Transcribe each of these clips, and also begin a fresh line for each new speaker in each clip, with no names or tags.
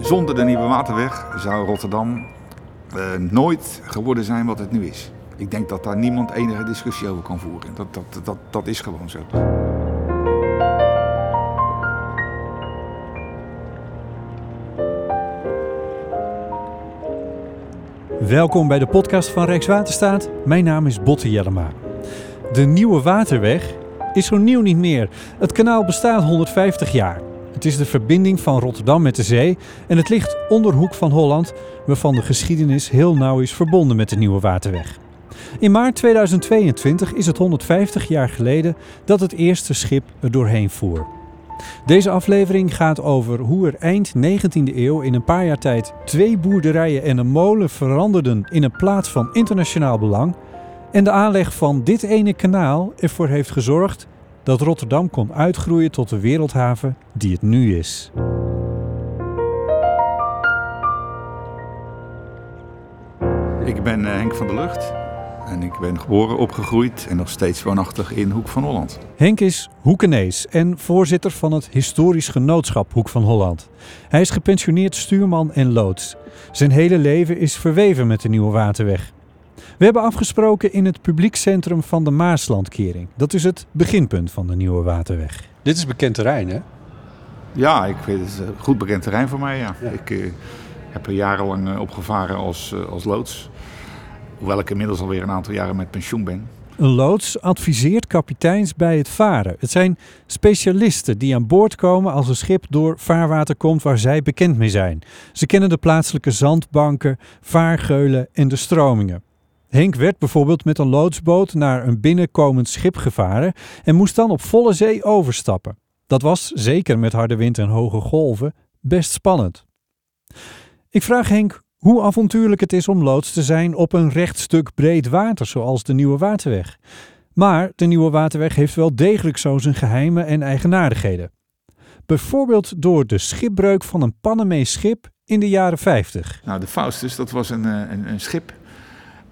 Zonder de nieuwe waterweg zou Rotterdam uh, nooit geworden zijn wat het nu is. Ik denk dat daar niemand enige discussie over kan voeren. Dat, dat, dat, dat is gewoon zo.
Welkom bij de podcast van Rijkswaterstaat. Mijn naam is Botte Jellema. De Nieuwe Waterweg is zo nieuw niet meer. Het kanaal bestaat 150 jaar. Het is de verbinding van Rotterdam met de zee en het ligt onder Hoek van Holland, waarvan de geschiedenis heel nauw is verbonden met de Nieuwe Waterweg. In maart 2022 is het 150 jaar geleden dat het eerste schip er doorheen voer. Deze aflevering gaat over hoe er eind 19e eeuw in een paar jaar tijd twee boerderijen en een molen veranderden in een plaats van internationaal belang en de aanleg van dit ene kanaal ervoor heeft gezorgd dat Rotterdam kon uitgroeien tot de wereldhaven die het nu is.
Ik ben eh, Henk van der Lucht en ik ben geboren, opgegroeid en nog steeds woonachtig in Hoek van Holland.
Henk is Hoekenees en voorzitter van het historisch genootschap Hoek van Holland. Hij is gepensioneerd stuurman en loods. Zijn hele leven is verweven met de Nieuwe Waterweg. We hebben afgesproken in het publiekcentrum van de Maaslandkering. Dat is het beginpunt van de Nieuwe Waterweg. Dit is bekend terrein, hè?
Ja, ik weet het is goed bekend terrein voor mij. Ja. Ik uh, heb er jarenlang uh, opgevaren als, uh, als loods. Hoewel ik inmiddels alweer een aantal jaren met pensioen ben.
Een loods adviseert kapiteins bij het varen. Het zijn specialisten die aan boord komen als een schip door vaarwater komt waar zij bekend mee zijn. Ze kennen de plaatselijke zandbanken, vaargeulen en de stromingen. Henk werd bijvoorbeeld met een loodsboot naar een binnenkomend schip gevaren en moest dan op volle zee overstappen. Dat was, zeker met harde wind en hoge golven, best spannend. Ik vraag Henk hoe avontuurlijk het is om loods te zijn op een recht stuk breed water, zoals de Nieuwe Waterweg. Maar de Nieuwe Waterweg heeft wel degelijk zo zijn geheimen en eigenaardigheden. Bijvoorbeeld door de schipbreuk van een Panamees schip in de jaren 50.
Nou, de Faustus, dat was een, een, een schip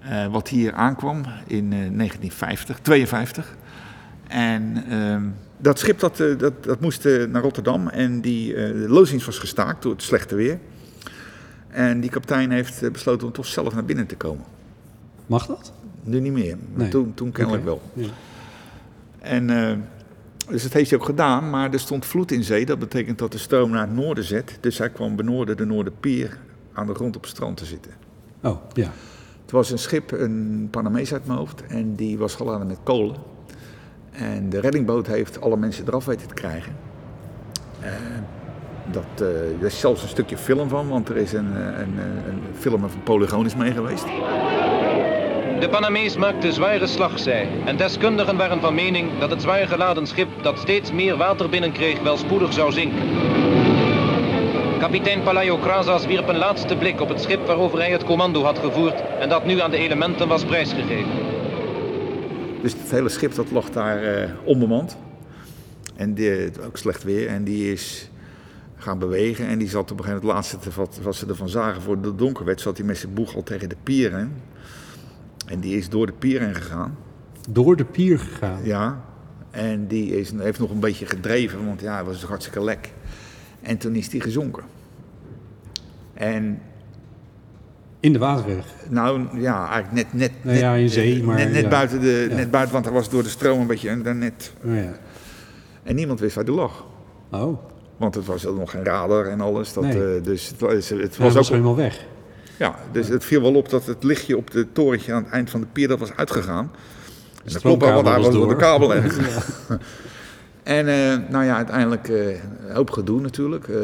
uh, wat hier aankwam in uh, 1950, 52. En uh, dat schip dat, uh, dat, dat moest naar Rotterdam en die, de loosdienst was gestaakt door het slechte weer. En die kapitein heeft besloten om toch zelf naar binnen te komen.
Mag dat?
Nu niet meer, maar nee. toen, toen kennelijk okay. wel. Ja. En dus dat heeft hij ook gedaan, maar er stond vloed in zee. Dat betekent dat de stroom naar het noorden zet. Dus hij kwam benoorden de Noorderpier aan de grond op het strand te zitten.
Oh, ja.
Het was een schip, een Panamees uit mijn hoofd, en die was geladen met kolen. En de reddingboot heeft alle mensen eraf weten te krijgen. Uh, dat, uh, er is zelfs een stukje film van, want er is een, een, een film van Polygoon is mee geweest.
De Panamees maakte zware slagzij en deskundigen waren van mening dat het zwaar geladen schip dat steeds meer water binnenkreeg wel spoedig zou zinken. Kapitein Palaio Krasas wierp een laatste blik op het schip waarover hij het commando had gevoerd en dat nu aan de elementen was prijsgegeven.
Dus het hele schip dat lag daar uh, onbemand. En die, ook slecht weer. En die is gaan bewegen. En die zat op een gegeven moment, het laatste wat, wat ze ervan zagen voor de donker werd, zat hij met zijn boeg al tegen de pier in. En die is door de pier heen gegaan.
Door de pier gegaan?
Ja. En die is, heeft nog een beetje gedreven, want ja, het was hartstikke lek. En toen is die gezonken. En...
In de waterweg?
Nou ja, eigenlijk net... net,
nou ja, in zee, maar...
Net, net
ja.
buiten de, ja. net buiten, want er was door de stroom een beetje... En, net,
oh, ja.
en niemand wist waar die lag.
Oh.
Want het was nog geen radar en alles. Dat,
Nee.
uh, dus het, was- het
Ja,
was
was
ook...
helemaal weg.
Ja, dus het viel wel op dat het lichtje op het torentje aan het eind van de pier dat was uitgegaan. En dat klopt wel, want hij was door de kabel gegaan. En eh, nou ja, uiteindelijk eh, een hoop gedoe natuurlijk. Eh,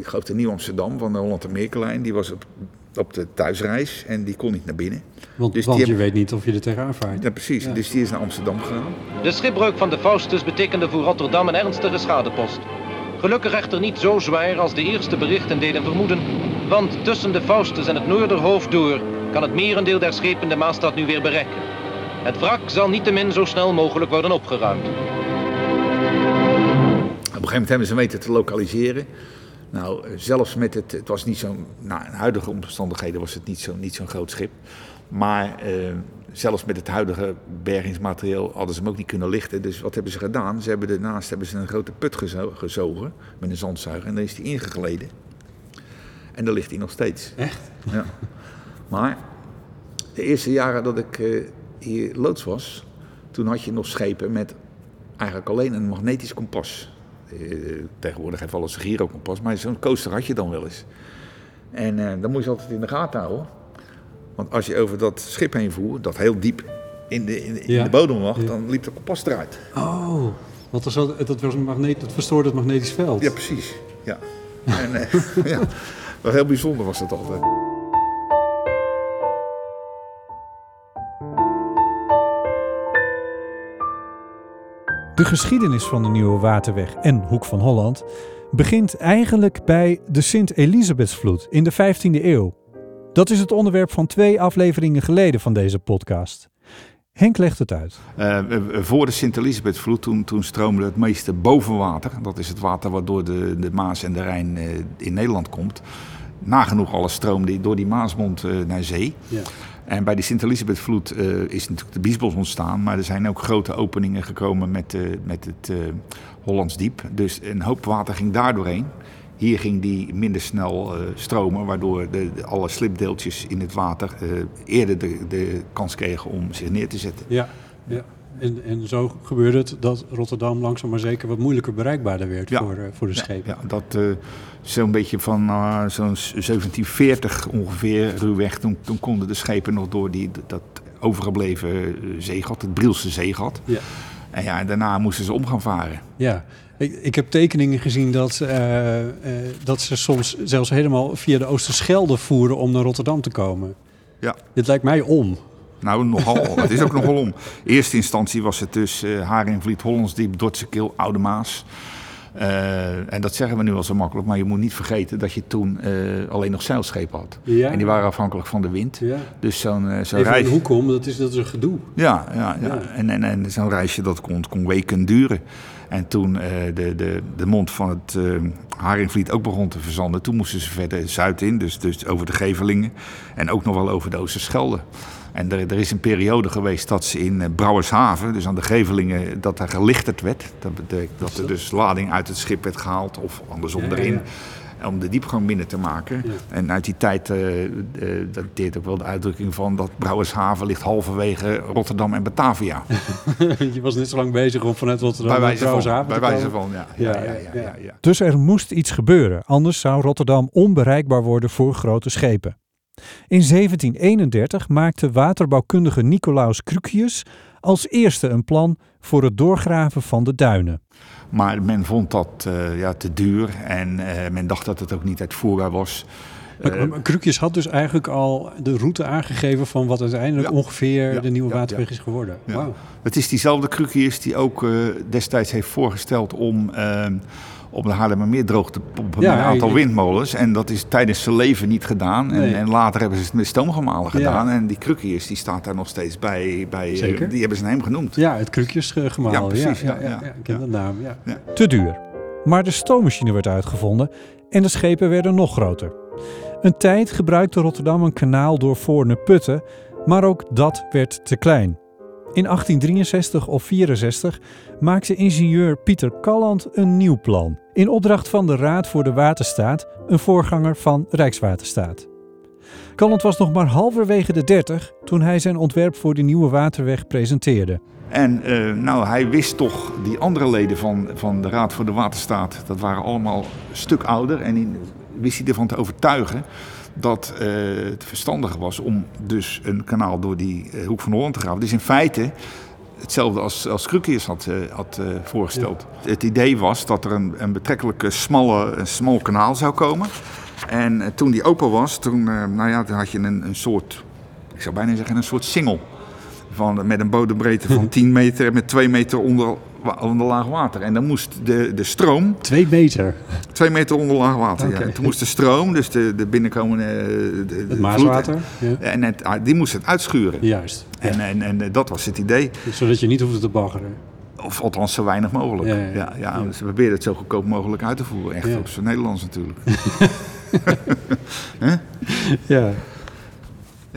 ik geloof de Nieuw-Amsterdam van de Holland en Meerkelijn, die was op, op de thuisreis en die kon niet naar binnen.
Want,
Dus
want je
heb-
weet niet of je er tegenaan vaart.
Ja, precies.
Ja.
Dus die is naar Amsterdam gegaan.
De schipbreuk van de Faustus betekende voor Rotterdam een ernstige schadepost. Gelukkig echter niet zo zwaar als de eerste berichten deden vermoeden, want tussen de Faustus en het Noorderhoofd door kan het merendeel der schepen de Maastad nu weer bereiken. Het wrak zal niettemin zo snel mogelijk worden opgeruimd.
Op een gegeven moment hebben ze weten te lokaliseren. Nou, zelfs met het, het was niet zo'n, nou, in huidige omstandigheden was het niet zo'n niet zo'n groot schip. Maar eh, zelfs met het huidige bergingsmateriaal hadden ze hem ook niet kunnen lichten. Dus wat hebben ze gedaan? Ze hebben ernaast hebben ze een grote put gezo- gezogen met een zandzuiger en dan is die ingegleden. En daar ligt hij nog steeds.
Echt?
Ja. Maar de eerste jaren dat ik eh, hier loods was, toen had je nog schepen met eigenlijk alleen een magnetisch kompas. Eh, tegenwoordig heeft alles een gyrokompas, maar zo'n coaster had je dan wel eens. En eh, dan moest je altijd in de gaten houden. Want als je over dat schip heen voer, dat heel diep in de, in de, in
Ja.
de bodem lag,
Ja.
dan liep de kompas eruit.
Oh, want er zat, dat, was een magneet, dat verstoorde het magnetisch veld.
Ja, precies. Ja. En, eh, ja. Heel bijzonder was dat altijd.
De geschiedenis van de Nieuwe Waterweg en Hoek van Holland begint eigenlijk bij de Sint-Elisabethsvloed in de 15e eeuw. Dat is het onderwerp van twee afleveringen geleden van deze podcast. Henk legt het uit.
Eh, voor de Sint-Elisabethvloed, toen, toen stroomde het meeste bovenwater. Dat is het water waardoor de, de Maas en de Rijn eh, in Nederland komt. Nagenoeg alles stroomde door die Maasmond eh, naar zee.
Ja.
En bij de Sint-Elisabethvloed eh, is natuurlijk de Biesbos ontstaan. Maar er zijn ook grote openingen gekomen met, eh, met het eh, Hollands Diep. Dus een hoop water ging daar doorheen. Hier ging die minder snel stromen, waardoor de, de- alle slipdeeltjes in het water eerder de, de kans kregen om zich neer te zetten.
Ja, ja. En, en zo gebeurde het dat Rotterdam langzaam maar zeker wat moeilijker bereikbaarder werd
Ja.
voor, eh, voor de schepen.
Ja, dat eh, zo'n beetje van eh, zo'n 1740 ongeveer ruwweg. Toen, toen konden de schepen nog door die, dat overgebleven zeegat, het Brielse zeegat.
Ja.
En ja, en daarna moesten ze om gaan varen.
Ja, ik, ik heb tekeningen gezien dat, dat ze soms zelfs helemaal via de Oosterschelde voeren om naar Rotterdam te komen.
Ja.
Dit lijkt mij om.
Nou, nogal. het is ook nogal om. Eerste instantie was het dus eh Haringvliet, Hollandsdiep, Dordtse Oude Maas. Eh, en dat zeggen we nu al zo makkelijk, maar je moet niet vergeten dat je toen eh, alleen nog zeilschepen had.
Ja.
En die waren afhankelijk van de wind.
Ja.
Dus zo'n zo'n
Even
reis...
een hoek om, dat is, dat is een gedoe.
Ja, ja, ja. En, en, en zo'n reisje dat kon, kon weken duren. En toen de, de, de mond van het Haringvliet ook begon te verzanden, toen moesten ze verder zuid in, dus, dus over de Gevelingen en ook nog wel over de Oosterschelde. En er, er is een periode geweest dat ze in eh, Brouwershaven, dus aan de Gevelingen, dat er gelichterd werd. Dat betekent dat er dus lading uit het schip werd gehaald of andersom
Ja,
erin.
ja.
Om de diepgang minder te maken.
Ja.
En uit die tijd eh eh, dateert ook wel de uitdrukking van dat Brouwershaven ligt halverwege Rotterdam en Batavia.
Je was net zo lang bezig om vanuit Rotterdam
Bij
naar
van.
Brouwershaven
Bij wijze van, ja. Ja,
Ja,
ja,
ja,
ja,
ja.
ja, ja.
Dus er moest iets gebeuren, anders zou Rotterdam onbereikbaar worden voor grote schepen. In 1731 maakte waterbouwkundige Nicolaus Crucius als eerste een plan voor het doorgraven van de duinen.
Maar men vond dat eh, ja, te duur en eh, men dacht dat het ook niet uitvoerbaar was.
Maar-
Eh,
maar had dus eigenlijk al de route aangegeven van wat uiteindelijk
Ja.
ongeveer
Ja,
de nieuwe
ja,
waterweg
ja.
is geworden.
Ja.
Wauw.
Het is diezelfde Crucius die ook eh, destijds heeft voorgesteld om, om de Haarlemmermeer droog te pompen
Ja,
met een aantal
ik-
windmolens. En dat is tijdens zijn leven niet gedaan. En,
Nee.
en later hebben ze het met stoomgemalen
Ja.
gedaan. En die Crucius die staat daar nog steeds bij. bij eh,
Zeker.
die hebben ze hem genoemd.
Ja, het gemaal.
Ja, precies,
Ja,
ja,
ik ken de naam. Te duur. Maar de stoommachine werd uitgevonden en de schepen werden nog groter. Een tijd gebruikte Rotterdam een kanaal door Voorne Putten, maar ook dat werd te klein. In 1863 of 64 maakte ingenieur Pieter Calland een nieuw plan. In opdracht van de Raad voor de Waterstaat, een voorganger van Rijkswaterstaat. Calland was nog maar halverwege de 30 toen hij zijn ontwerp voor de nieuwe waterweg presenteerde.
En eh, nou, hij wist toch, die andere leden van, van de Raad voor de Waterstaat, dat waren allemaal een stuk ouder. En wist hij ervan te overtuigen dat eh, het verstandig was om dus een kanaal door die eh, Hoek van Holland te graven. Dus in feite hetzelfde als, als Crucius had, eh, had eh, voorgesteld. Het idee was dat er een, een betrekkelijk smalle, een smal kanaal zou komen. En eh, toen die open was, toen, nou ja, toen had je een, een soort, ik zou bijna zeggen, een soort singel. Van, met een bodembreedte van 10 meter met 2 meter onder, onder laag water. En dan moest de, de stroom,
Twee meter.
2 meter onder laag water. Ja. En toen moest de stroom, dus de, de binnenkomende eh, de,
Het
vloed-
Maaswater. Ja.
En het, ah, die moest het uitschuren.
Juist. Ja.
En, en, en eh, dat was het idee.
Zodat je niet hoefde te baggeren.
Of althans zo weinig mogelijk.
Ja,
Ja,
ja,
ja,
ja.
Ze probeerden het zo goedkoop mogelijk uit te voeren. Echt op zijn Nederlands natuurlijk.
Ja.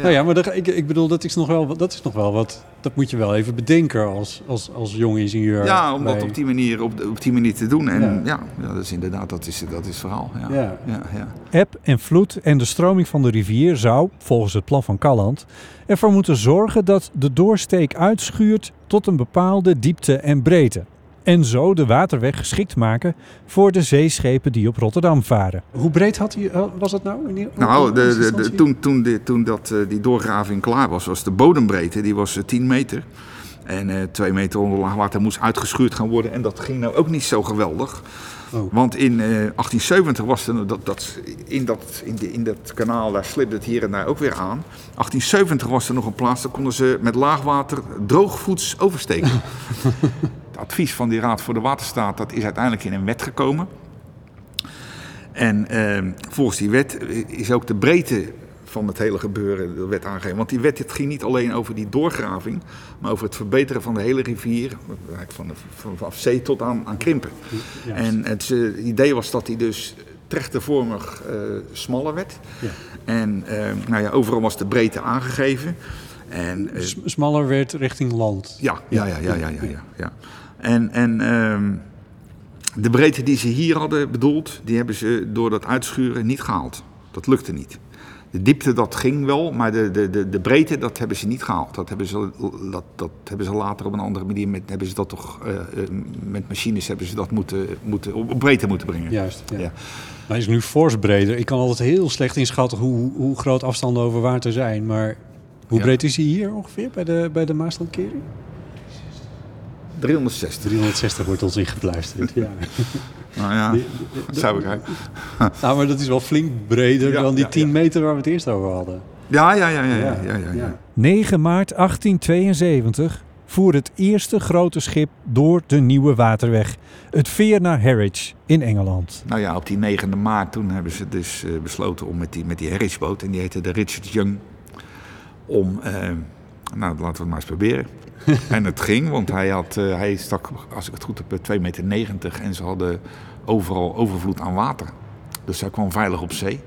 Nou ja, maar dat, ik, ik bedoel, dat is, nog wel, dat is nog wel wat... Dat moet je wel even bedenken als, als, als jong ingenieur.
Ja, om dat op die manier, op, op die manier te doen. En
Ja.
ja, ja, dat is inderdaad, dat is, dat is het verhaal. Ja.
Ja.
Ja, ja.
Eb en vloed en de stroming van de rivier zou, volgens het plan van Calland, ervoor moeten zorgen dat de doorsteek uitschuurt tot een bepaalde diepte en breedte. En zo de waterweg geschikt maken voor de zeeschepen die op Rotterdam varen. Hoe breed had hij, eh, was dat nou? In die-
Nou, de, de, toen, toen, de, toen dat, eh, die doorgraving klaar was, was de bodembreedte die was eh, 10 meter. En eh 2 meter onder laagwater moest uitgeschuurd gaan worden. En dat ging nou ook niet zo geweldig.
Oh.
Want in eh 1870 was er, dat, dat, in, dat, in, de, in dat kanaal, daar slibde het hier en daar ook weer aan. 1870 was er nog een plaats, daar konden ze met laagwater droogvoets oversteken. het advies van die Raad voor de Waterstaat, dat is uiteindelijk in een wet gekomen. En eh, volgens die wet is ook de breedte van het hele gebeuren de wet aangegeven. Want die wet het ging niet alleen over die doorgraving, maar over het verbeteren van de hele rivier, van, de, van, van zee tot aan, aan krimpen. En het eh, idee was dat die dus trechtervormig eh, smaller werd.
Ja.
En eh, nou ja, overal was de breedte aangegeven. En, eh,
Smaller werd richting land.
ja, ja, ja, ja, ja, ja, ja, ja. En, en ehm, de breedte die ze hier hadden bedoeld, die hebben ze door dat uitschuren niet gehaald. Dat lukte niet. De diepte dat ging wel, maar de, de, de, de breedte dat hebben ze niet gehaald. Dat hebben ze, dat, dat hebben ze later op een andere manier met, hebben ze dat toch, eh, eh, met machines hebben ze dat moeten, moeten, op breedte moeten brengen.
Juist, ja.
Ja.
Hij is nu fors breder. Ik kan altijd heel slecht inschatten hoe, hoe groot afstanden over water zijn. Maar hoe
Ja.
breed is hij hier ongeveer bij de, bij de Maaslandkering?
360.
360 wordt ons ingefluisterd. Ja.
Nou ja,
Die-
dat zou ik eigenlijk.
nou, maar dat is wel flink breder
Ja,
dan die
ja,
10
ja.
meter waar we het eerst over hadden.
Ja, ja, ja, ja, ja, ja, ja, ja.
9 maart 1872 voer het eerste grote schip door de Nieuwe Waterweg. Het veer naar Harwich in Engeland.
Nou ja, op die 9e maart toen hebben ze dus eh, besloten om met die, met die Harrisboot, en die heette de Richard Young, om, eh, nou laten we het maar eens proberen. en het ging, want hij, had, eh, hij stak, als ik het goed heb, 2,90 meter en ze hadden overal overvloed aan water. Dus hij kwam veilig op zee.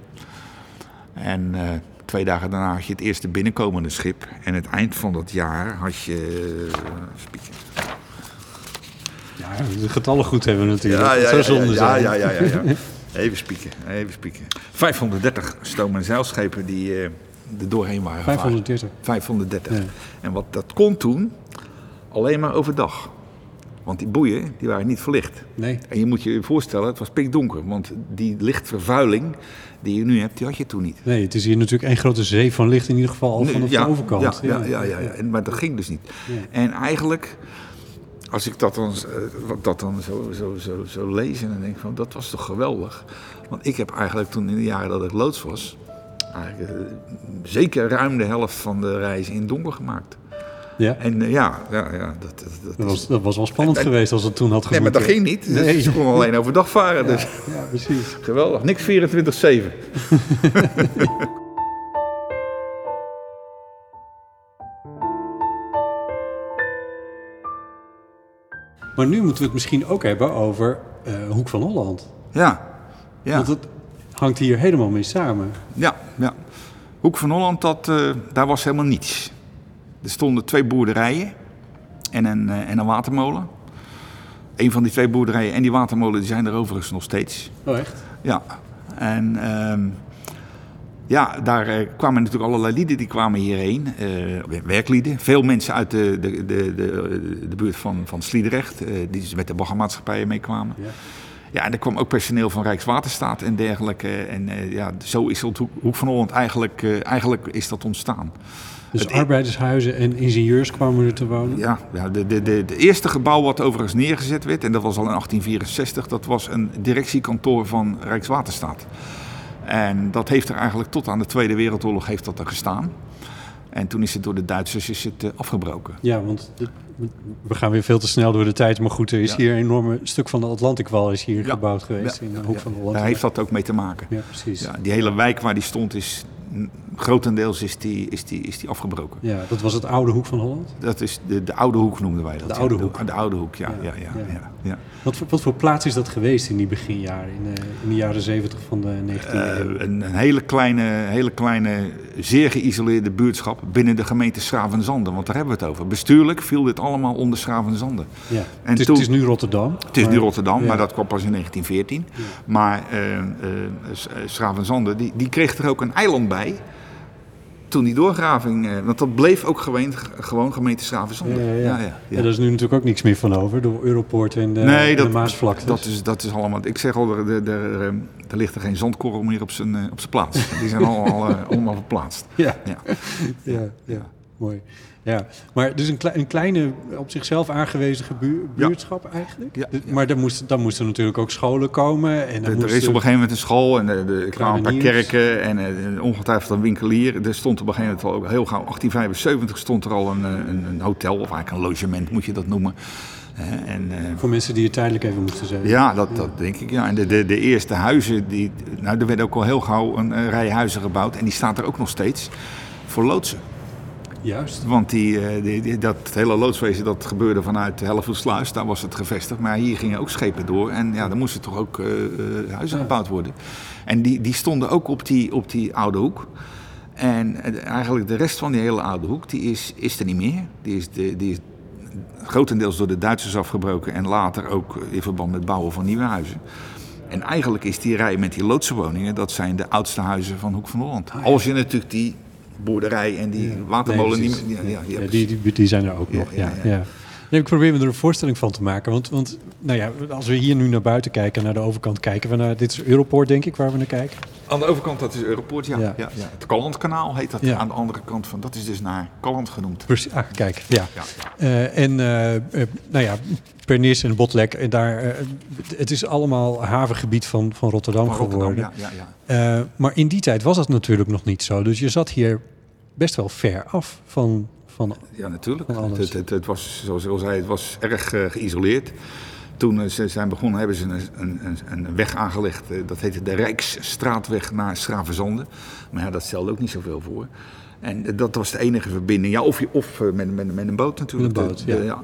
En eh, twee dagen daarna had je het eerste binnenkomende schip. En het eind van dat jaar had je... eh, spieken.
Ja, de getallen goed hebben natuurlijk.
Ja, ja, ja,
zonde
ja, ja, ja, ja, ja. Even spieken, even spieken. 530 stoom- en zeilschepen die eh, er doorheen waren gevaren.
530.
530.
Ja.
En wat dat kon toen, alleen maar overdag. Want die boeien, die waren niet verlicht.
Nee.
En je moet je voorstellen, het was pikdonker. Want die lichtvervuiling die je nu hebt, die had je toen niet.
Nee, het is hier natuurlijk één grote zee van licht in ieder geval al
Nee, ja,
de overkant.
Ja, ja, ja, ja, ja. En, maar dat ging dus niet. En eigenlijk, als ik dat dan, eh, wat dat dan zo, zo, zo, zo lees en dan denk van, dat was toch geweldig. Want ik heb eigenlijk toen in de jaren dat ik loods was, eigenlijk eh, zeker ruim de helft van de reis in donker gemaakt.
Ja,
En eh, ja, ja, ja, dat, dat, dat
dat
is-
was, dat was wel spannend
En- en-
geweest als het toen had
Nee, maar dat ging niet. Dus
Nee.
Ze konden alleen overdag varen. Dus
Ja, precies.
geweldig. Niks 24-7.
Maar nu moeten we het misschien ook hebben over eh, Hoek van Holland.
Ja, ja.
Want het hangt hier helemaal mee samen.
Ja, ja. Hoek van Holland, dat, eh, daar was helemaal niets. Er stonden twee boerderijen en een, eh, en een watermolen. Een van die twee boerderijen en die watermolen die zijn er overigens nog steeds.
Oh, echt?
Ja, en ehm, ja, daar eh, kwamen natuurlijk allerlei lieden die kwamen hierheen. werklieden. Veel mensen uit de, de, de, de, de buurt van, van Sliedrecht, die dus met de baggermaatschappijen meekwamen.
Ja.
Ja, en er kwam ook personeel van Rijkswaterstaat en dergelijke. En eh, ja, zo is het Hoek- van Holland eigenlijk, eh, eigenlijk is dat ontstaan.
Dus
Het-
arbeidershuizen en ingenieurs kwamen er te wonen.
Ja, ja de, de, de, de eerste gebouw wat overigens neergezet werd, en dat was al in 1864, dat was een directiekantoor van Rijkswaterstaat. En dat heeft er eigenlijk tot aan de Tweede Wereldoorlog heeft dat er gestaan. En toen is het door de Duitsers is het, eh, afgebroken.
Ja, want de- we gaan weer veel te snel door de tijd. Maar goed, er is
Ja.
hier een enorme stuk van de Atlantikwal is hier
Ja.
gebouwd geweest
Ja,
in de Hoek van Holland.
Daar heeft dat ook mee te maken.
Ja, precies.
Ja, die hele wijk waar die stond is grotendeels is die, is die, is die afgebroken.
Ja, dat was het oude Hoek van Holland.
Dat is de, de oude hoek noemden wij dat.
De
ja.
oude hoek.
De, oude hoek, ja.
Ja,
ja, ja,
ja. Wat voor, wat voor plaats is dat geweest in die beginjaren, in, de- in de jaren 70 van de 19e
Eh,
eeuw?
een, een hele kleine, hele kleine, zeer geïsoleerde buurtschap binnen de gemeente Schravenzanden. Want daar hebben we het over. Bestuurlijk viel dit allemaal onder Schravenzanden.
Ja.
en
het, is,
toen-
het is nu Rotterdam.
Het is nu Rotterdam, maar dat kwam pas in 1914. Maar eh eh, S- eh, Schravenzanden, die, die kreeg er ook een eiland bij. Toen die doorgraving, eh, want dat bleef ook gewoon, gewoon gemeente
Ja,
Schravenzanden.
ja, ja.
ja,
Ja,
ja.
daar is nu natuurlijk ook niks meer van over, door Europoort en de,
nee,
en
dat,
de
dat, is, dat is allemaal. Ik zeg al, er, er, er, eh, er ligt er geen zandkorrel meer op zijn, eh, op zijn plaats. Die zijn allemaal, eh, allemaal verplaatst.
Ja.
ja,
ja, mooi. Ja, maar dus een, een kleine, op zichzelf aangewezen buur- buurtschap eigenlijk.
Ja,
Dus-
ja.
Maar dan moesten, dan moesten natuurlijk ook scholen komen. En dan
Er, er is op een gegeven moment een school en er, er kwamen een paar kerken en eh, ongetwijfeld een winkelier. Er stond op een gegeven moment al heel gauw, 1875 stond er al een, eh, een, een hotel, of eigenlijk een logement moet je dat noemen. Eh, en, eh,
Voor mensen die er tijdelijk even moesten zijn.
ja, dat, dat denk ik. Ja. En de, de, de eerste huizen, die, nou, er werd ook al heel gauw een, eh, rij huizen gebouwd. En die staat er ook nog steeds voor loodsen.
Juist.
Want die, eh, die, die- dat hele loodswezen dat gebeurde vanuit Hellevoetsluis, daar was het gevestigd. Maar hier gingen ook schepen door en ja, dan moesten toch ook eh, eh, huizen
Ja.
gebouwd worden. En die, die stonden ook op die, op die oude hoek. En eigenlijk de rest van die hele oude hoek, die is, is er niet meer. Die is, de, die is grotendeels door de Duitsers afgebroken en later ook in verband met bouwen van nieuwe huizen. En eigenlijk is die rij met die loodse woningen, dat zijn de oudste huizen van Hoek van Holland. Als je natuurlijk die boerderij en die watermolen
Nee,
meer... Ja, ja, ja,
Ja, die, die, die zijn er ook nog. Ja,
ja.
Nee, ik probeer me er een voorstelling van te maken. Want, want nou ja, als we hier nu naar buiten kijken, naar de overkant kijken we naar... Dit is Europoort, denk ik, waar we naar kijken.
Aan de overkant, dat is Europoort, ja.
Ja.
Het Kallandkanaal heet dat
Ja.
aan de andere kant van. Dat is dus naar Kalland genoemd.
Precies. Ah, kijk, ja. Eh, en eh, nou ja, Pernis en Botlek, en daar, het is allemaal havengebied van, van Rotterdam
Van Rotterdam,
geworden.
ja,
maar in die tijd was dat natuurlijk nog niet zo. Dus je zat hier best wel ver af van... van
Ja, natuurlijk.
Van.
Het, het, het was, zoals ik al zei, het was erg geïsoleerd. Toen eh, ze zijn begonnen, hebben ze een, een, een- weg aangelegd. eh, dat heette de Rijksstraatweg naar Schravenzande. Maar ja, dat stelde ook niet zoveel voor. En eh, dat was de enige verbinding. Ja, of je, of met, met, met een boot natuurlijk.
Met een boot, ja. Ja.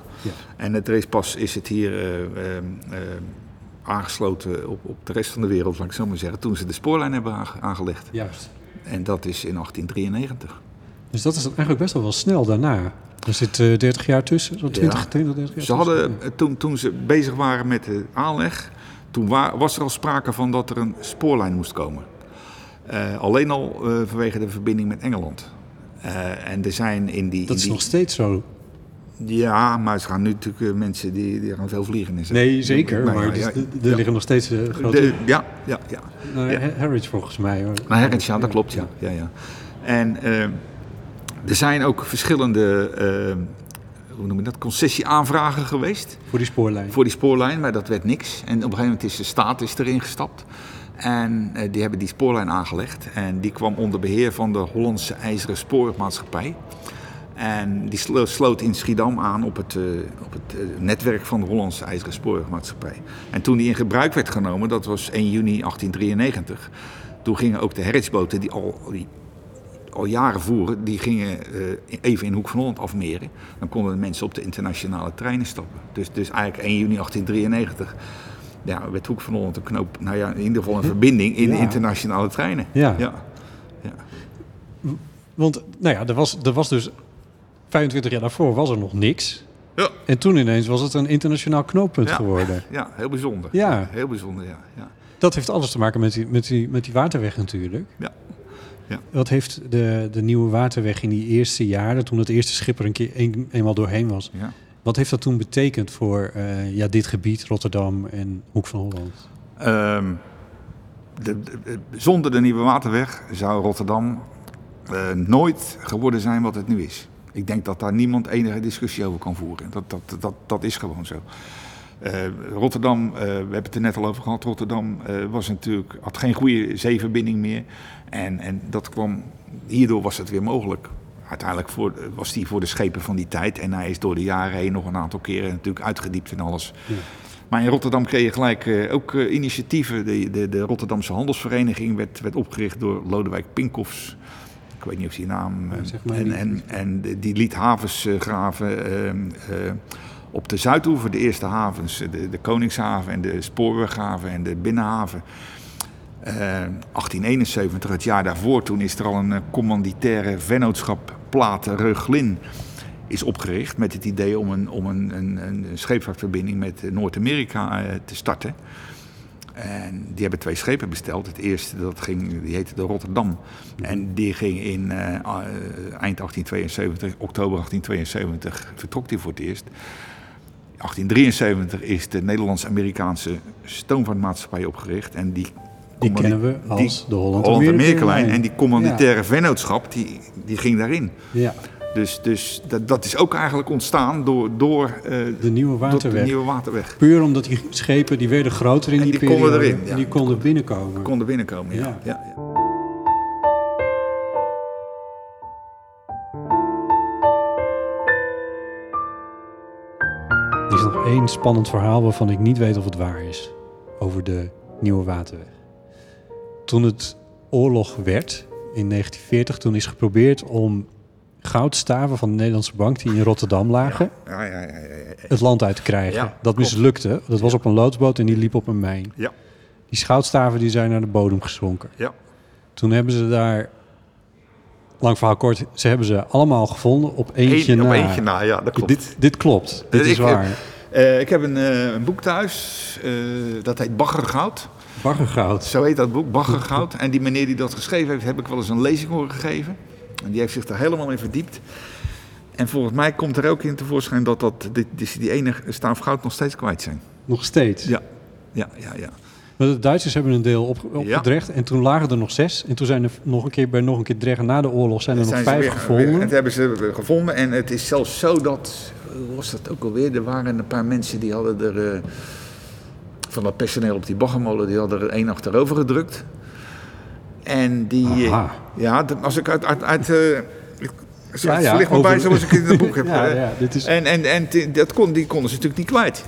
En het racepas is het hier aangesloten op, op de rest van de wereld, laat ik zo maar zeggen. Toen ze de spoorlijn hebben aange- aangelegd.
Juist.
En dat is in 1893.
Dus dat is eigenlijk best wel wel snel daarna. Er zit eh 30 jaar tussen, zo'n 20, 20, 30 jaar
Ze hadden, eh, toen, toen ze bezig waren met de aanleg, toen wa- was er al sprake van dat er een spoorlijn moest komen. Eh, alleen al eh, vanwege de verbinding met Engeland. Eh, en er zijn in die...
Dat
in
is
die-
nog steeds zo.
Ja, maar ze gaan nu natuurlijk eh, mensen die, die gaan veel vliegen. in zitten.
Nee, zeker.
Ja,
maar dus
ja,
er
ja.
liggen nog steeds eh, grote...
De- ja, ja, ja.
Nou, Harwich volgens mij. hoor.
Nou, ja, dat klopt, ja. ja, ja. En eh, er zijn ook verschillende, eh, hoe noem je dat, concessieaanvragen geweest
Voor die spoorlijn.
voor die spoorlijn, maar dat werd niks. En op een gegeven moment is de staat is erin gestapt. En eh, die hebben die spoorlijn aangelegd. En die kwam onder beheer van de Hollandse IJzeren Spoormaatschappij. En die slo- sloot in Schiedam aan op het, eh, op het eh, netwerk van de Hollandse IJzeren Spoormaatschappij. En toen die in gebruik werd genomen, dat was 1 juni 1893. Toen gingen ook de herritsboten die al, die al jaren voeren, die gingen eh, even in Hoek van Holland afmeren. Dan konden de mensen op de internationale treinen stappen. Dus, dus eigenlijk 1 juni 1893 ja, werd Hoek van Holland een knoop, nou ja, in ieder geval een verbinding in
Ja.
de internationale treinen.
Ja.
ja.
Want nou ja, er was, er was dus 25 jaar daarvoor was er nog niks.
Ja.
En toen ineens was het een internationaal knooppunt
Ja.
geworden.
Ja, heel bijzonder.
Ja.
Heel bijzonder, ja. ja.
Dat heeft alles te maken met die, met die, met die waterweg natuurlijk.
Ja. Ja.
Wat heeft de, de nieuwe waterweg in die eerste jaren, toen het eerste schip er een keer een, eenmaal doorheen was,
ja.
wat heeft dat toen betekend voor eh, ja, dit gebied, Rotterdam en Hoek van Holland?
Ehm, de, de- zonder de nieuwe waterweg zou Rotterdam eh, nooit geworden zijn wat het nu is. Ik denk dat daar niemand enige discussie over kan voeren. Dat, dat, dat, dat is gewoon zo. Eh, Rotterdam, we hebben het er net al over gehad, Rotterdam was natuurlijk, had geen goede zeeverbinding meer. En, en dat kwam, hierdoor was het weer mogelijk. Uiteindelijk voor, was die voor de schepen van die tijd. En hij is door de jaren heen nog een aantal keren natuurlijk uitgediept en alles. Maar in Rotterdam kreeg je gelijk eh, ook eh, initiatieven. De, de, de Rotterdamse Handelsvereniging werd, werd opgericht door Lodewijk Pinkoffs. Ik weet niet of die naam... eh,
zeg maar
en,
niet.
en, en die- liet havens eh, graven eh, eh, op de Zuidoever. De eerste havens, eh, de, de Koningshaven en de Spoorweghaven en de Binnenhaven. Eh, 1871, het jaar daarvoor, toen is er al een eh, commanditaire vennootschap Platen Reuglin is opgericht met het idee om een, om een, een, een scheepvaartverbinding met eh, Noord-Amerika eh, te starten. En die hebben twee schepen besteld. Het eerste dat ging, die heette de Rotterdam. En die ging in eh, eh, eind 1872, oktober 1872, vertrok die voor het eerst. 1873 is de Nederlands-Amerikaanse stoomvaartmaatschappij opgericht. En die,
Die kennen we
die
als de Holland
Holland-Amerika-lijn. En die commanditaire vennootschap, die, die ging daarin.
Ja,
Dus, dus dat, dat is ook eigenlijk ontstaan door, door, eh,
de nieuwe
door
waterweg.
de nieuwe waterweg.
Puur omdat die schepen, die werden groter in
En
die,
die konden
periode.
erin, ja.
En die konden binnenkomen.
Konden binnenkomen. Ja.
ja.
ja.
Er is nog één spannend verhaal waarvan ik niet weet of het waar is. Over de Nieuwe Waterweg. Toen het oorlog werd, in 1940, toen is geprobeerd om goudstaven van de Nederlandse bank die in Rotterdam lagen,
Ja, ja, ja,
het land uit te krijgen. Dat mislukte. Dat was op een loodsboot en die liep op een mijn.
Ja,
Die goudstaven die zijn naar de bodem gezonken.
ja.
Toen hebben ze daar, lang verhaal kort, ze hebben ze allemaal gevonden op eentje
Eén-
na.
op eentje na, ja, dat klopt.
Dit, dit klopt, dit is waar.
Eh, ik heb een, eh, een boek thuis, eh, dat heet Baggergoud.
Baggergoud.
Zo heet dat boek, Baggergoud. En die meneer die dat geschreven heeft, heb ik wel eens een lezing horen gegeven. En die heeft zich daar helemaal in verdiept. En volgens mij komt er ook in tevoorschijn dat, dat die, die, die ene staaf goud nog steeds kwijt zijn.
Nog steeds.
Ja, ja, ja. ja.
Maar de Duitsers hebben een deel op, opgedrecht en toen lagen er nog zes. En toen zijn er nog een keer bij nog een keer dreggen na de oorlog zijn er nog
Zijn
vijf
weer-
gevonden.
weer- het hebben ze gevonden. En het is zelfs zo dat, hoe was dat ook alweer? Er waren een paar mensen die hadden er, eh, van dat personeel op die baggermolen, die hadden er één achterover gedrukt. En die, eh,
Aha.
ja, als ik uit, uit, uit eh,
Ja,
het
ja,
ligt me
over-
bij zoals ik het in het boek heb.
Ja,
eh.
ja, dit is-
En, en, en dat kon, die konden ze natuurlijk niet kwijt.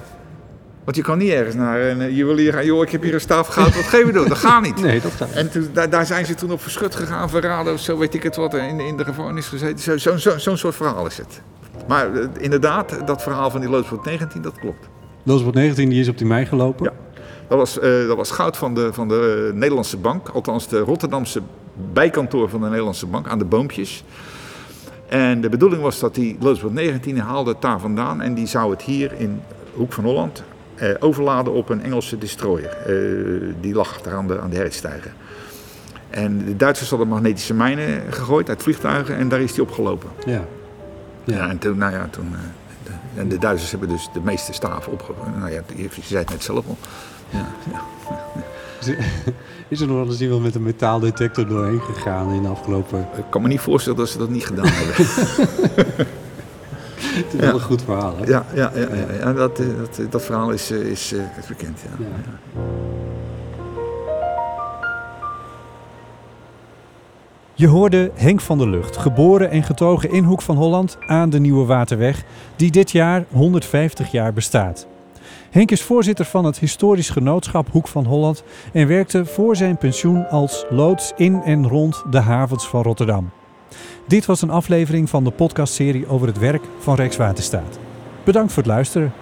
Want je kan niet ergens naar, en eh, je wil hier gaan, joh, ik heb hier een staaf goud, wat geven we door? Dat gaat niet.
Nee, dat gaat.
En toen, daar, daar zijn ze toen op verschut gegaan, verraden of zo, weet ik het wat, in, in de gevangenis gezeten. Zo'n zo, zo, zo'n soort verhaal is het. Maar eh, inderdaad, dat verhaal van die loodsboot 19, dat klopt.
Loosbot 19 die is op die mei gelopen.
Ja. Dat was, eh, dat was goud van de, van de eh, Nederlandse bank, althans de Rotterdamse bijkantoor van de Nederlandse bank, aan de boompjes. En de bedoeling was dat die loodsboot 19 haalde het daar vandaan en die zou het hier in Hoek van Holland eh, overladen op een Engelse destroyer. Die lag daar aan de, aan de. En de Duitsers hadden magnetische mijnen gegooid uit vliegtuigen en daar is die opgelopen.
Ja.
Ja,
Ja.
en toen, nou ja, toen. En de Duitsers hebben dus de meeste staven opgevoerd. Nou ja, je, zei het net zelf al. Ja, ja.
Is er nog wel eens iemand met een metaaldetector doorheen gegaan in de afgelopen...
Ik kan me niet voorstellen dat ze dat niet gedaan hebben.
Het is wel een goed verhaal, hè?
ja, ja, ja, dat, eh, dat, eh, dat verhaal is, eh, is, is bekend. Ja.
Ja.
Je hoorde Henk van der Lucht, geboren en getogen in Hoek van Holland aan de Nieuwe Waterweg, die dit jaar 150 jaar bestaat. Henk is voorzitter van het historisch genootschap Hoek van Holland en werkte voor zijn pensioen als loods in en rond de havens van Rotterdam. Dit was een aflevering van de podcastserie over het werk van Rijkswaterstaat. Bedankt voor het luisteren.